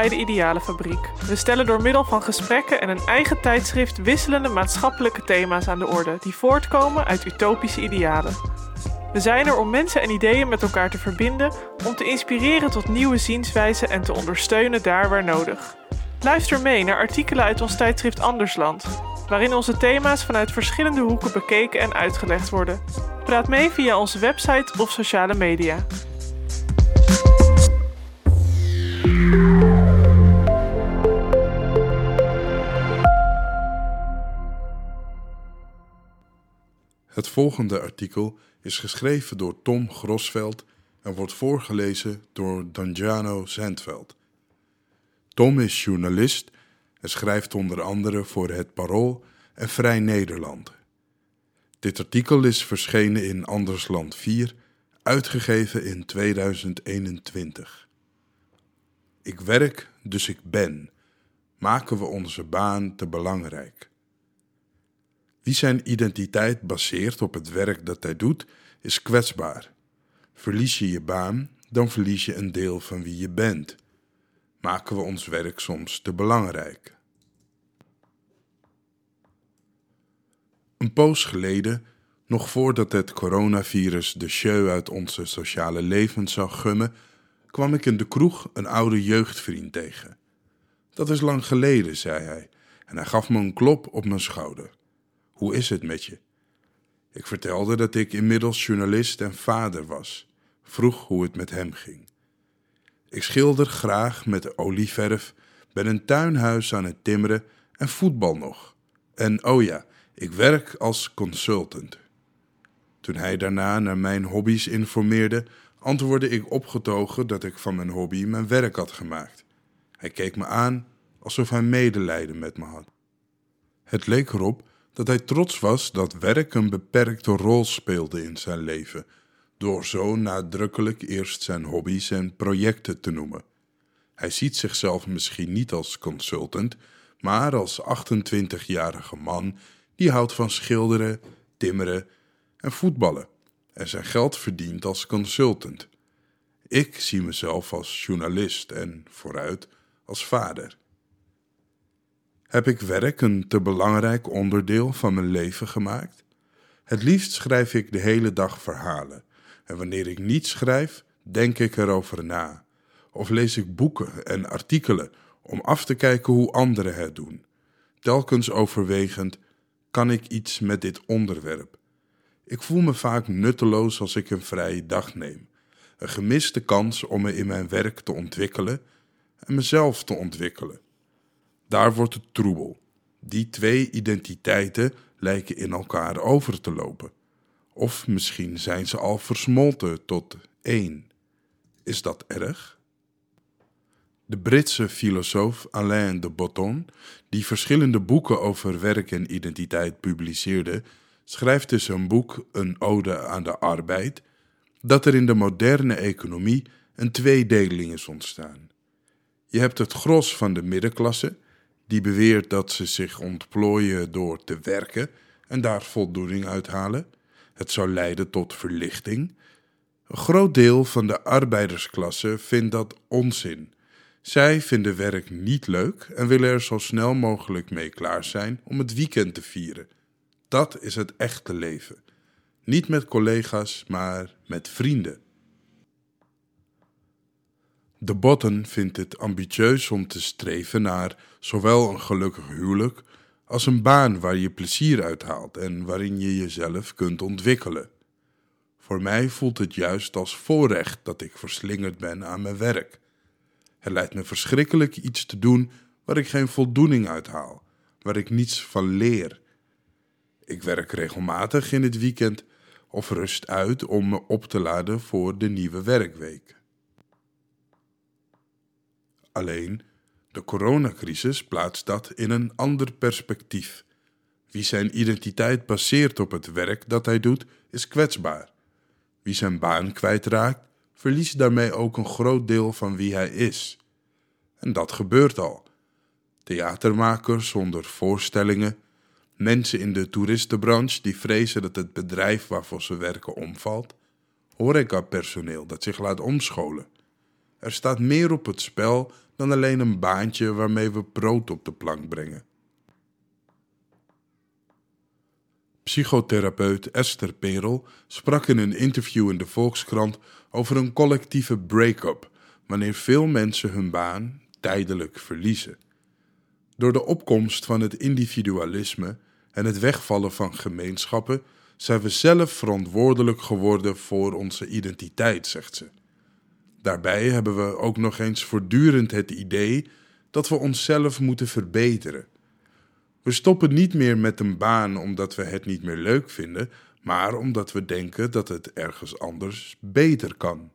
bij de Idealenfabriek. We stellen door middel van gesprekken en een eigen tijdschrift wisselende maatschappelijke thema's aan de orde die voortkomen uit utopische idealen. We zijn er om mensen en ideeën met elkaar te verbinden, om te inspireren tot nieuwe zienswijzen en te ondersteunen daar waar nodig. Luister mee naar artikelen uit ons tijdschrift Andersland, waarin onze thema's vanuit verschillende hoeken bekeken en uitgelegd worden. Praat mee via onze website of sociale media. Het volgende artikel is geschreven door Tom Grosveld en wordt voorgelezen door Danjano Zandveld. Tom is journalist en schrijft onder andere voor Het Parool en Vrij Nederland. Dit artikel is verschenen in Andersland 4, uitgegeven in 2021. Ik werk, dus ik ben. Maken we onze baan te belangrijk. Wie zijn identiteit baseert op het werk dat hij doet, is kwetsbaar. Verlies je je baan, dan verlies je een deel van wie je bent. Maken we ons werk soms te belangrijk. Een poos geleden, nog voordat het coronavirus de show uit onze sociale levens zou gummen, kwam ik in de kroeg een oude jeugdvriend tegen. Dat is lang geleden, zei hij, en hij gaf me een klop op mijn schouder. Hoe is het met je? Ik vertelde dat ik inmiddels journalist en vader was, vroeg hoe het met hem ging. Ik schilder graag met olieverf, ben een tuinhuis aan het timmeren en voetbal nog. En oh ja, ik werk als consultant. Toen hij daarna naar mijn hobby's informeerde, antwoordde ik opgetogen dat ik van mijn hobby mijn werk had gemaakt. Hij keek me aan alsof hij medelijden met me had. Het leek erop dat hij trots was dat werk een beperkte rol speelde in zijn leven, door zo nadrukkelijk eerst zijn hobby's en projecten te noemen. Hij ziet zichzelf misschien niet als consultant, maar als 28-jarige man die houdt van schilderen, timmeren en voetballen en zijn geld verdient als consultant. Ik zie mezelf als journalist en vooruit als vader. Heb ik werk een te belangrijk onderdeel van mijn leven gemaakt? Het liefst schrijf ik de hele dag verhalen. En wanneer ik niet schrijf, denk ik erover na. Of lees ik boeken en artikelen om af te kijken hoe anderen het doen. Telkens overwegend, kan ik iets met dit onderwerp? Ik voel me vaak nutteloos als ik een vrije dag neem. Een gemiste kans om me in mijn werk te ontwikkelen en mezelf te ontwikkelen. Daar wordt het troebel. Die twee identiteiten lijken in elkaar over te lopen. Of misschien zijn ze al versmolten tot één. Is dat erg? De Britse filosoof Alain de Botton, die verschillende boeken over werk en identiteit publiceerde, schrijft in zijn boek Een ode aan de arbeid dat er in de moderne economie een tweedeling is ontstaan. Je hebt het gros van de middenklasse die beweert dat ze zich ontplooien door te werken en daar voldoening uithalen. Het zou leiden tot verlichting. Een groot deel van de arbeidersklasse vindt dat onzin. Zij vinden werk niet leuk en willen er zo snel mogelijk mee klaar zijn om het weekend te vieren. Dat is het echte leven. Niet met collega's, maar met vrienden. De Botten vindt het ambitieus om te streven naar zowel een gelukkig huwelijk als een baan waar je plezier uit haalt en waarin je jezelf kunt ontwikkelen. Voor mij voelt het juist als voorrecht dat ik verslingerd ben aan mijn werk. Het lijkt me verschrikkelijk iets te doen waar ik geen voldoening uit haal, waar ik niets van leer. Ik werk regelmatig in het weekend of rust uit om me op te laden voor de nieuwe werkweek. Alleen, de coronacrisis plaatst dat in een ander perspectief. Wie zijn identiteit baseert op het werk dat hij doet, is kwetsbaar. Wie zijn baan kwijtraakt, verliest daarmee ook een groot deel van wie hij is. En dat gebeurt al. Theatermakers zonder voorstellingen, mensen in de toeristenbranche die vrezen dat het bedrijf waarvoor ze werken omvalt, horecapersoneel dat zich laat omscholen. Er staat meer op het spel dan alleen een baantje waarmee we brood op de plank brengen. Psychotherapeut Esther Perel sprak in een interview in de Volkskrant over een collectieve break-up wanneer veel mensen hun baan tijdelijk verliezen. Door de opkomst van het individualisme en het wegvallen van gemeenschappen zijn we zelf verantwoordelijk geworden voor onze identiteit, zegt ze. Daarbij hebben we ook nog eens voortdurend het idee dat we onszelf moeten verbeteren. We stoppen niet meer met een baan omdat we het niet meer leuk vinden, maar omdat we denken dat het ergens anders beter kan.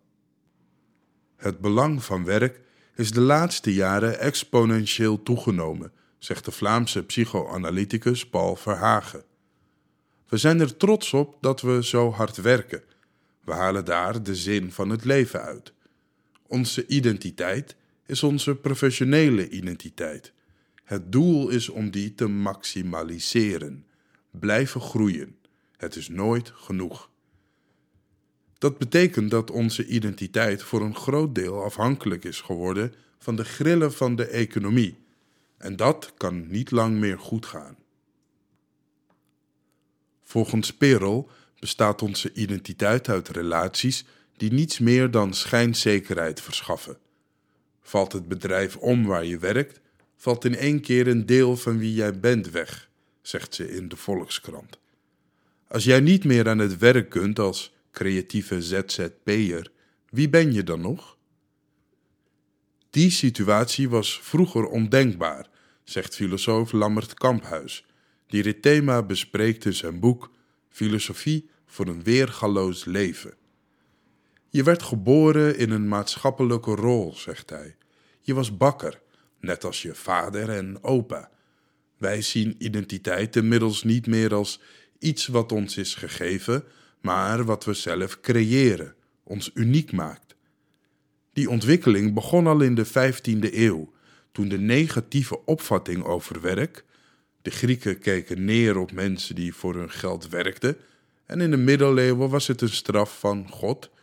Het belang van werk is de laatste jaren exponentieel toegenomen, zegt de Vlaamse psychoanalyticus Paul Verhagen. We zijn er trots op dat we zo hard werken. We halen daar de zin van het leven uit. Onze identiteit is onze professionele identiteit. Het doel is om die te maximaliseren, blijven groeien. Het is nooit genoeg. Dat betekent dat onze identiteit voor een groot deel afhankelijk is geworden van de grillen van de economie. En dat kan niet lang meer goed gaan. Volgens Perel bestaat onze identiteit uit relaties die niets meer dan schijnzekerheid verschaffen. Valt het bedrijf om waar je werkt, valt in één keer een deel van wie jij bent weg, zegt ze in de Volkskrant. Als jij niet meer aan het werk kunt als creatieve ZZP'er, wie ben je dan nog? Die situatie was vroeger ondenkbaar, zegt filosoof Lammert Kamphuis, die dit thema bespreekt in zijn boek Filosofie voor een weergaloos leven. Je werd geboren in een maatschappelijke rol, zegt hij. Je was bakker, net als je vader en opa. Wij zien identiteit inmiddels niet meer als iets wat ons is gegeven, maar wat we zelf creëren, ons uniek maakt. Die ontwikkeling begon al in de 15e eeuw, toen de negatieve opvatting over werk, de Grieken keken neer op mensen die voor hun geld werkten, en in de middeleeuwen was het een straf van God,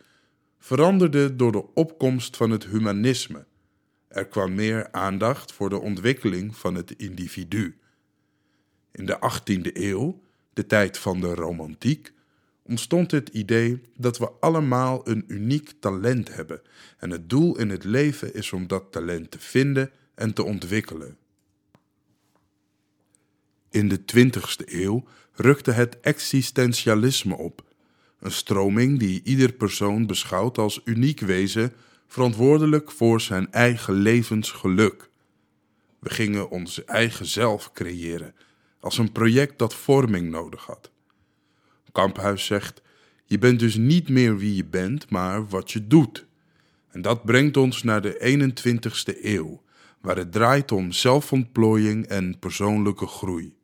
veranderde door de opkomst van het humanisme. Er kwam meer aandacht voor de ontwikkeling van het individu. In de 18e eeuw, de tijd van de romantiek, ontstond het idee dat we allemaal een uniek talent hebben en het doel in het leven is om dat talent te vinden en te ontwikkelen. In de 20e eeuw rukte het existentialisme op, een stroming die ieder persoon beschouwt als uniek wezen, verantwoordelijk voor zijn eigen levensgeluk. We gingen onze eigen zelf creëren, als een project dat vorming nodig had. Kamphuis zegt: Je bent dus niet meer wie je bent, maar wat je doet. En dat brengt ons naar de 21ste eeuw, waar het draait om zelfontplooiing en persoonlijke groei.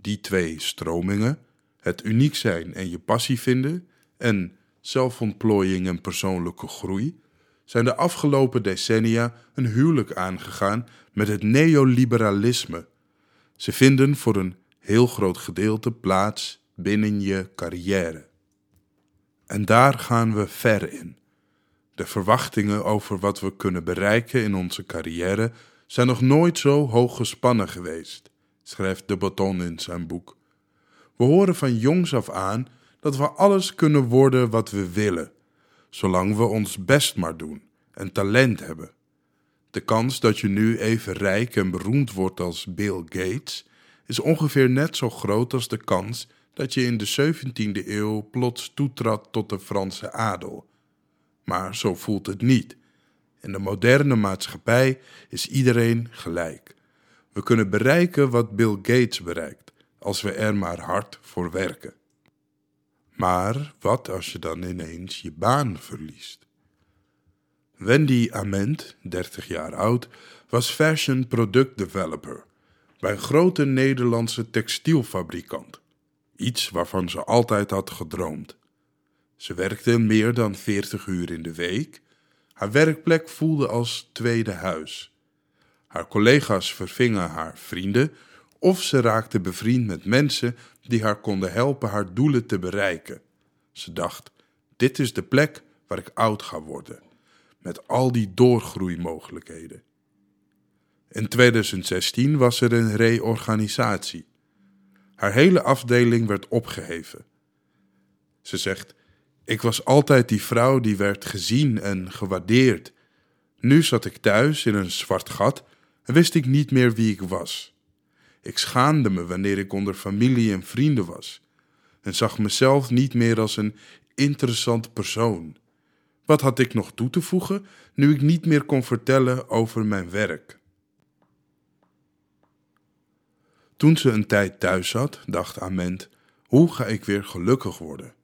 Die twee stromingen, het uniek zijn en je passie vinden, en zelfontplooiing en persoonlijke groei, zijn de afgelopen decennia een huwelijk aangegaan met het neoliberalisme. Ze vinden voor een heel groot gedeelte plaats binnen je carrière. En daar gaan we ver in. De verwachtingen over wat we kunnen bereiken in onze carrière zijn nog nooit zo hoog gespannen geweest, schrijft de Baton in zijn boek. We horen van jongs af aan dat we alles kunnen worden wat we willen, zolang we ons best maar doen en talent hebben. De kans dat je nu even rijk en beroemd wordt als Bill Gates is ongeveer net zo groot als de kans dat je in de 17e eeuw plots toetrad tot de Franse adel. Maar zo voelt het niet. In de moderne maatschappij is iedereen gelijk. We kunnen bereiken wat Bill Gates bereikt, als we er maar hard voor werken. Maar wat als je dan ineens je baan verliest? Wendy Ament, 30 jaar oud, was fashion product developer bij een grote Nederlandse textielfabrikant. Iets waarvan ze altijd had gedroomd. Ze werkte meer dan 40 uur in de week. Haar werkplek voelde als tweede huis. Haar collega's vervingen haar vrienden of ze raakte bevriend met mensen die haar konden helpen haar doelen te bereiken. Ze dacht: dit is de plek waar ik oud ga worden. met al die doorgroeimogelijkheden. In 2016 was er een reorganisatie. Haar hele afdeling werd opgeheven. Ze zegt: Ik was altijd die vrouw die werd gezien en gewaardeerd. Nu zat ik thuis in een zwart gat en wist ik niet meer wie ik was. Ik schaamde me wanneer ik onder familie en vrienden was en zag mezelf niet meer als een interessant persoon. Wat had ik nog toe te voegen nu ik niet meer kon vertellen over mijn werk? Toen ze een tijd thuis zat, dacht Ament: hoe ga ik weer gelukkig worden?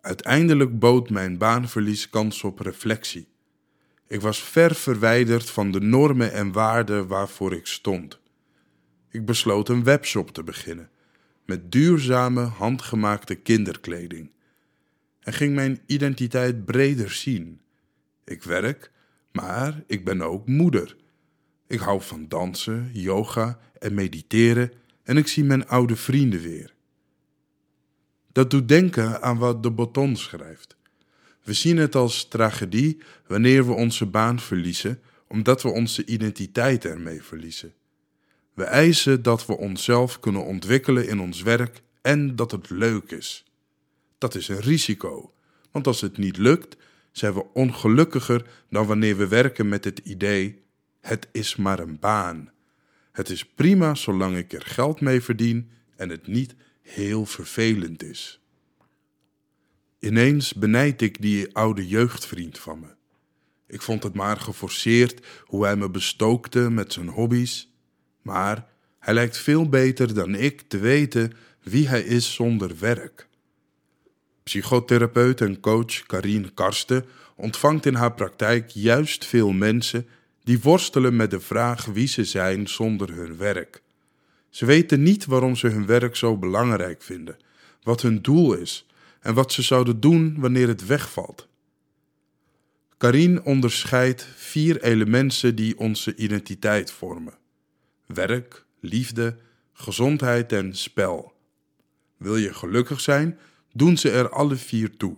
Uiteindelijk bood mijn baanverlies kans op reflectie. Ik was ver verwijderd van de normen en waarden waarvoor ik stond. Ik besloot een webshop te beginnen met duurzame handgemaakte kinderkleding en ging mijn identiteit breder zien. Ik werk, maar ik ben ook moeder. Ik hou van dansen, yoga en mediteren en ik zie mijn oude vrienden weer. Dat doet denken aan wat de Botton schrijft. We zien het als tragedie wanneer we onze baan verliezen, omdat we onze identiteit ermee verliezen. We eisen dat we onszelf kunnen ontwikkelen in ons werk en dat het leuk is. Dat is een risico, want als het niet lukt, zijn we ongelukkiger dan wanneer we werken met het idee: het is maar een baan. Het is prima zolang ik er geld mee verdien en het niet heel vervelend is. Ineens benijd ik die oude jeugdvriend van me. Ik vond het maar geforceerd hoe hij me bestookte met zijn hobby's, maar hij lijkt veel beter dan ik te weten wie hij is zonder werk. Psychotherapeut en coach Karine Karsten ontvangt in haar praktijk juist veel mensen die worstelen met de vraag wie ze zijn zonder hun werk. Ze weten niet waarom ze hun werk zo belangrijk vinden, wat hun doel is en wat ze zouden doen wanneer het wegvalt. Karin onderscheidt vier elementen die onze identiteit vormen: werk, liefde, gezondheid en spel. Wil je gelukkig zijn, doen ze er alle vier toe.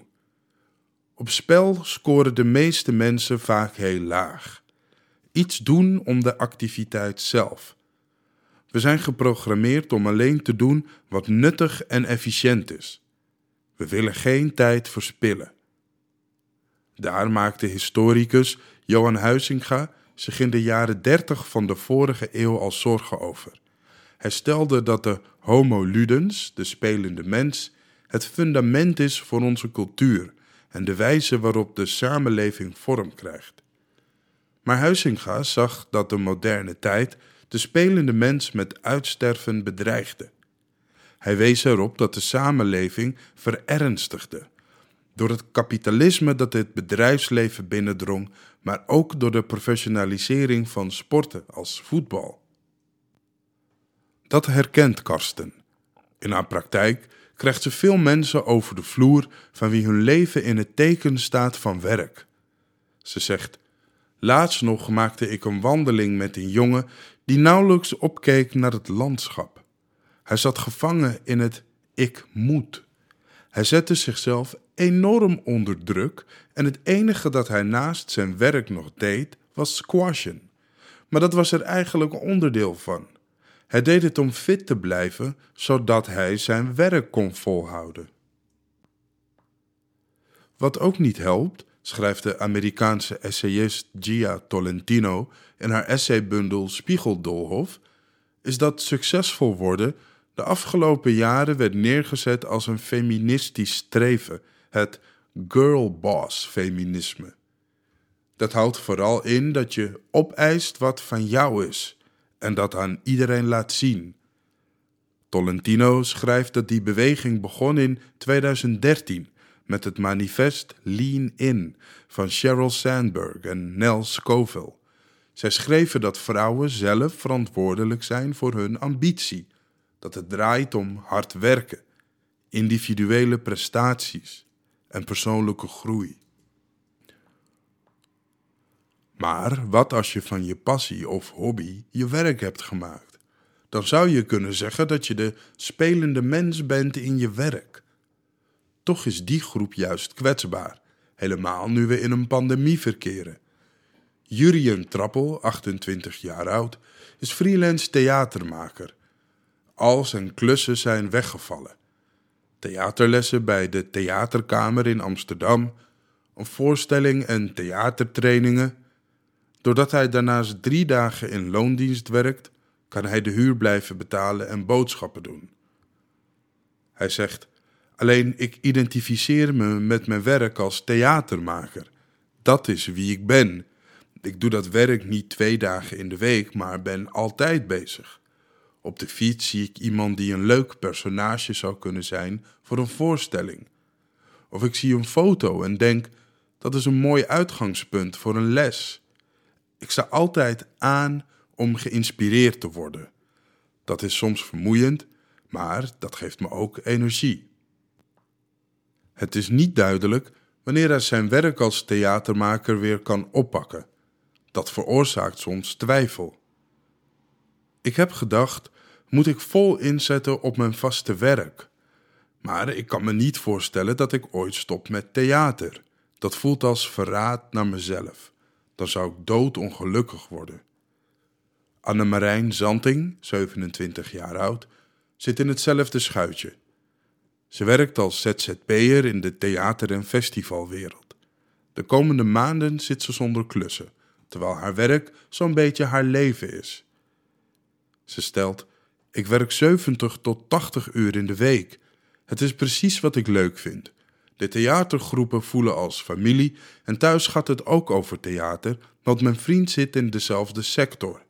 Op spel scoren de meeste mensen vaak heel laag. Iets doen om de activiteit zelf. We zijn geprogrammeerd om alleen te doen wat nuttig en efficiënt is. We willen geen tijd verspillen. Daar maakte historicus Johan Huizinga zich in de jaren 30 van de vorige eeuw al zorgen over. Hij stelde dat de homo ludens, de spelende mens, het fundament is voor onze cultuur en de wijze waarop de samenleving vorm krijgt. Maar Huizinga zag dat de moderne tijd de spelende mens met uitsterven bedreigde. Hij wees erop dat de samenleving verernstigde door het kapitalisme dat het bedrijfsleven binnendrong, maar ook door de professionalisering van sporten als voetbal. Dat herkent Karsten. In haar praktijk krijgt ze veel mensen over de vloer van wie hun leven in het teken staat van werk. Ze zegt: Laatst nog maakte ik een wandeling met een jongen die nauwelijks opkeek naar het landschap. Hij zat gevangen in het ik moet. Hij zette zichzelf enorm onder druk en het enige dat hij naast zijn werk nog deed was squashen. Maar dat was er eigenlijk onderdeel van. Hij deed het om fit te blijven, zodat hij zijn werk kon volhouden. Wat ook niet helpt, schrijft de Amerikaanse essayist Gia Tolentino in haar essaybundel Spiegeldolhof, is dat succesvol worden de afgelopen jaren werd neergezet als een feministisch streven, het girlboss feminisme. Dat houdt vooral in dat je opeist wat van jou is en dat aan iedereen laat zien. Tolentino schrijft dat die beweging begon in 2013 met het manifest Lean In van Sheryl Sandberg en Nell Scoville. Zij schreven dat vrouwen zelf verantwoordelijk zijn voor hun ambitie, dat het draait om hard werken, individuele prestaties en persoonlijke groei. Maar wat als je van je passie of hobby je werk hebt gemaakt? Dan zou je kunnen zeggen dat je de spelende mens bent in je werk. Toch is die groep juist kwetsbaar. helemaal nu we in een pandemie verkeren. Jurien Trappel, 28 jaar oud, is freelance theatermaker. Al zijn klussen zijn weggevallen. Theaterlessen bij de Theaterkamer in Amsterdam, een voorstelling en theatertrainingen. Doordat hij daarnaast drie dagen in loondienst werkt, kan hij de huur blijven betalen en boodschappen doen. Hij zegt: Alleen ik identificeer me met mijn werk als theatermaker. Dat is wie ik ben. Ik doe dat werk niet twee dagen in de week, maar ben altijd bezig. Op de fiets zie ik iemand die een leuk personage zou kunnen zijn voor een voorstelling. Of ik zie een foto en denk: dat is een mooi uitgangspunt voor een les. Ik sta altijd aan om geïnspireerd te worden. Dat is soms vermoeiend, maar dat geeft me ook energie. Het is niet duidelijk wanneer hij zijn werk als theatermaker weer kan oppakken. Dat veroorzaakt soms twijfel. Ik heb gedacht: moet ik vol inzetten op mijn vaste werk? Maar ik kan me niet voorstellen dat ik ooit stop met theater. Dat voelt als verraad naar mezelf. Dan zou ik doodongelukkig worden. Annemarijn Zanting, 27 jaar oud, zit in hetzelfde schuitje. Ze werkt als ZZP'er in de theater- en festivalwereld. De komende maanden zit ze zonder klussen, terwijl haar werk zo'n beetje haar leven is. Ze stelt: Ik werk 70 tot 80 uur in de week. Het is precies wat ik leuk vind. De theatergroepen voelen als familie en thuis gaat het ook over theater, want mijn vriend zit in dezelfde sector.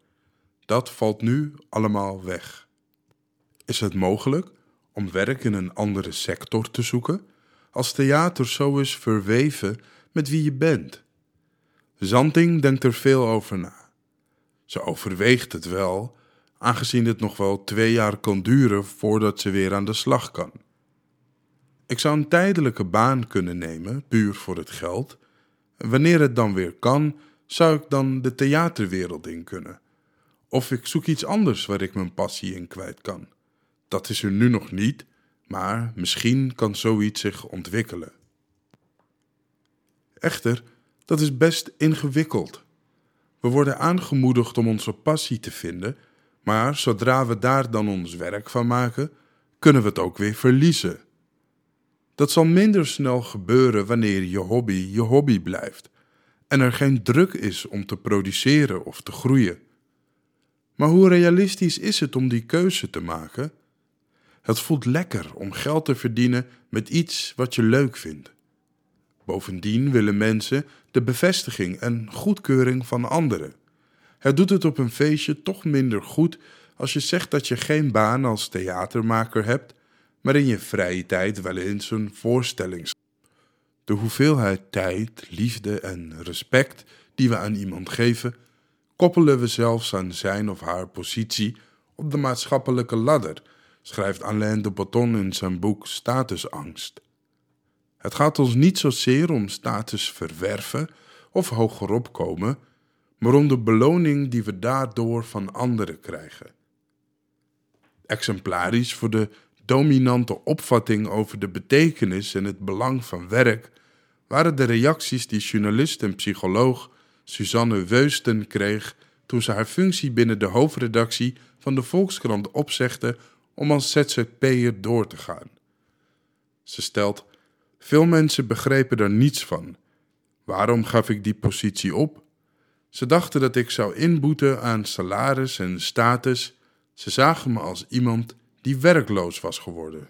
Dat valt nu allemaal weg. Is het mogelijk om werk in een andere sector te zoeken als theater zo is verweven met wie je bent? Zanting denkt er veel over na. Ze overweegt het wel, aangezien het nog wel twee jaar kan duren voordat ze weer aan de slag kan. Ik zou een tijdelijke baan kunnen nemen, puur voor het geld. wanneer het dan weer kan, zou ik dan de theaterwereld in kunnen. Of ik zoek iets anders waar ik mijn passie in kwijt kan. Dat is er nu nog niet, maar misschien kan zoiets zich ontwikkelen. Echter, dat is best ingewikkeld. We worden aangemoedigd om onze passie te vinden, maar zodra we daar dan ons werk van maken, kunnen we het ook weer verliezen. Dat zal minder snel gebeuren wanneer je hobby je hobby blijft en er geen druk is om te produceren of te groeien. Maar hoe realistisch is het om die keuze te maken? Het voelt lekker om geld te verdienen met iets wat je leuk vindt. Bovendien willen mensen de bevestiging en goedkeuring van anderen. Het doet het op een feestje toch minder goed als je zegt dat je geen baan als theatermaker hebt, maar in je vrije tijd wel eens een voorstelling. De hoeveelheid tijd, liefde en respect die we aan iemand geven, koppelen we zelfs aan zijn of haar positie op de maatschappelijke ladder, schrijft Alain de Botton in zijn boek Statusangst. Het gaat ons niet zozeer om status verwerven of hogerop komen, maar om de beloning die we daardoor van anderen krijgen. Exemplarisch voor de dominante opvatting over de betekenis en het belang van werk waren de reacties die journalist en psycholoog Suzanne Weusten kreeg toen ze haar functie binnen de hoofdredactie van de Volkskrant opzegde om als ZZP'er door te gaan. Ze stelt: Veel mensen begrepen er niets van. Waarom gaf ik die positie op? Ze dachten dat ik zou inboeten aan salaris en status. Ze zagen me als iemand die werkloos was geworden.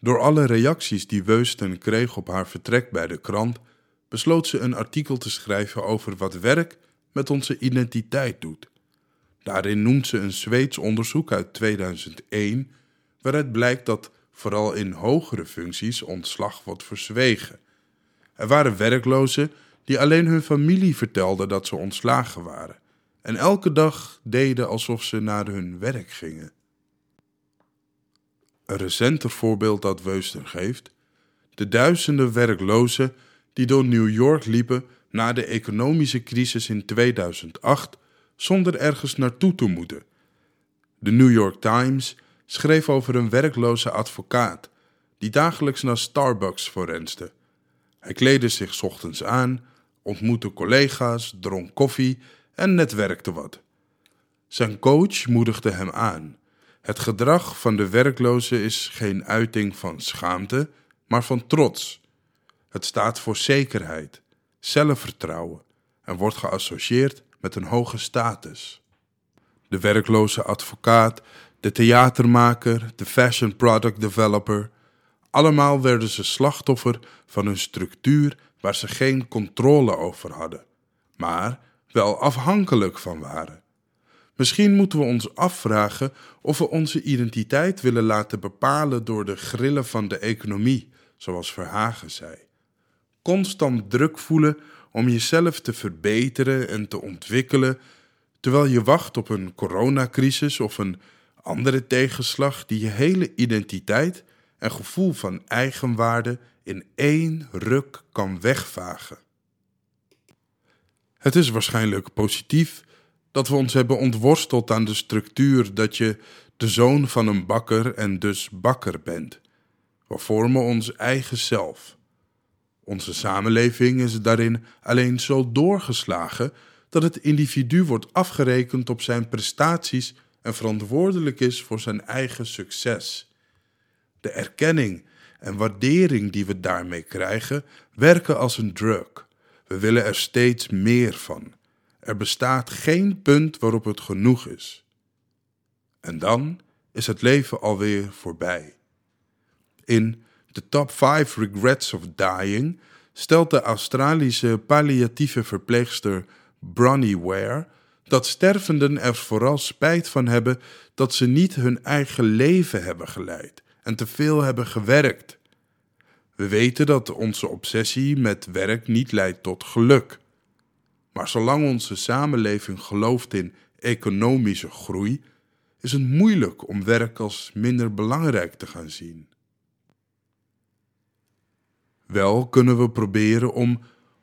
Door alle reacties die Weusten kreeg op haar vertrek bij de krant, besloot ze een artikel te schrijven over wat werk met onze identiteit doet. Daarin noemt ze een Zweeds onderzoek uit 2001, waaruit blijkt dat vooral in hogere functies ontslag wordt verzwegen. Er waren werklozen die alleen hun familie vertelden dat ze ontslagen waren en elke dag deden alsof ze naar hun werk gingen. Een recenter voorbeeld dat Weuster geeft: de duizenden werklozen die door New York liepen na de economische crisis in 2008 zonder ergens naartoe te moeten. De New York Times schreef over een werkloze advocaat die dagelijks naar Starbucks forenste Hij kleedde zich ochtends aan, ontmoette collega's, dronk koffie en netwerkte wat. Zijn coach moedigde hem aan. Het gedrag van de werkloze is geen uiting van schaamte, maar van trots. Het staat voor zekerheid, zelfvertrouwen en wordt geassocieerd met een hoge status. De werkloze advocaat, de theatermaker, de fashion product developer, allemaal werden ze slachtoffer van een structuur waar ze geen controle over hadden, maar wel afhankelijk van waren. Misschien moeten we ons afvragen of we onze identiteit willen laten bepalen door de grillen van de economie, zoals Verhagen zei. Constant druk voelen om jezelf te verbeteren en te ontwikkelen, terwijl je wacht op een coronacrisis of een andere tegenslag die je hele identiteit en gevoel van eigenwaarde in één ruk kan wegvagen. Het is waarschijnlijk positief dat we ons hebben ontworsteld aan de structuur dat je de zoon van een bakker en dus bakker bent. We vormen ons eigen zelf. Onze samenleving is daarin alleen zo doorgeslagen dat het individu wordt afgerekend op zijn prestaties en verantwoordelijk is voor zijn eigen succes. De erkenning en waardering die we daarmee krijgen, werken als een drug. We willen er steeds meer van. Er bestaat geen punt waarop het genoeg is. En dan is het leven alweer voorbij. In The Top 5 Regrets of Dying stelt de Australische palliatieve verpleegster Bronnie Ware dat stervenden er vooral spijt van hebben dat ze niet hun eigen leven hebben geleid en te veel hebben gewerkt. We weten dat onze obsessie met werk niet leidt tot geluk. Maar zolang onze samenleving gelooft in economische groei, is het moeilijk om werk als minder belangrijk te gaan zien. Wel kunnen we proberen om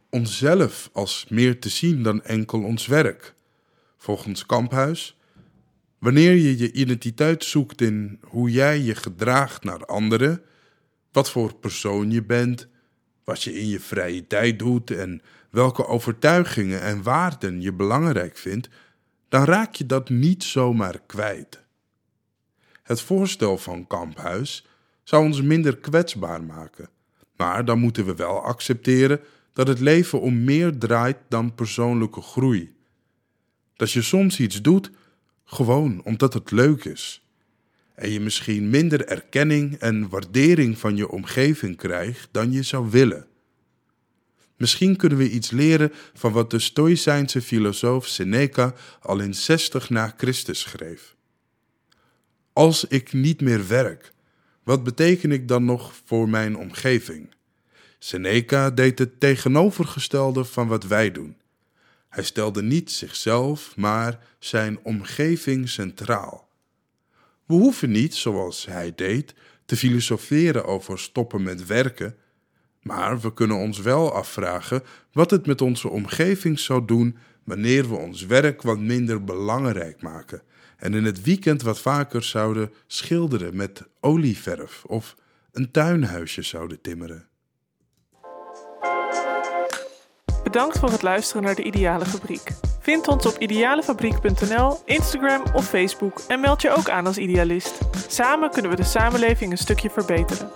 onszelf als meer te zien dan enkel ons werk. Volgens Kamphuis, wanneer je je identiteit zoekt in hoe jij je gedraagt naar anderen, wat voor persoon je bent, wat je in je vrije tijd doet en welke overtuigingen en waarden je belangrijk vindt, dan raak je dat niet zomaar kwijt. Het voorstel van Kamphuis zou ons minder kwetsbaar maken, maar dan moeten we wel accepteren dat het leven om meer draait dan persoonlijke groei. Dat je soms iets doet gewoon omdat het leuk is en je misschien minder erkenning en waardering van je omgeving krijgt dan je zou willen. Misschien kunnen we iets leren van wat de Stoïcijnse filosoof Seneca al in 60 na Christus schreef. Als ik niet meer werk, wat beteken ik dan nog voor mijn omgeving? Seneca deed het tegenovergestelde van wat wij doen. Hij stelde niet zichzelf, maar zijn omgeving centraal. We hoeven niet, zoals hij deed, te filosoferen over stoppen met werken, maar we kunnen ons wel afvragen wat het met onze omgeving zou doen wanneer we ons werk wat minder belangrijk maken en in het weekend wat vaker zouden schilderen met olieverf of een tuinhuisje zouden timmeren. Bedankt voor het luisteren naar de Ideale Fabriek. Vind ons op idealefabriek.nl, Instagram of Facebook en meld je ook aan als idealist. Samen kunnen we de samenleving een stukje verbeteren.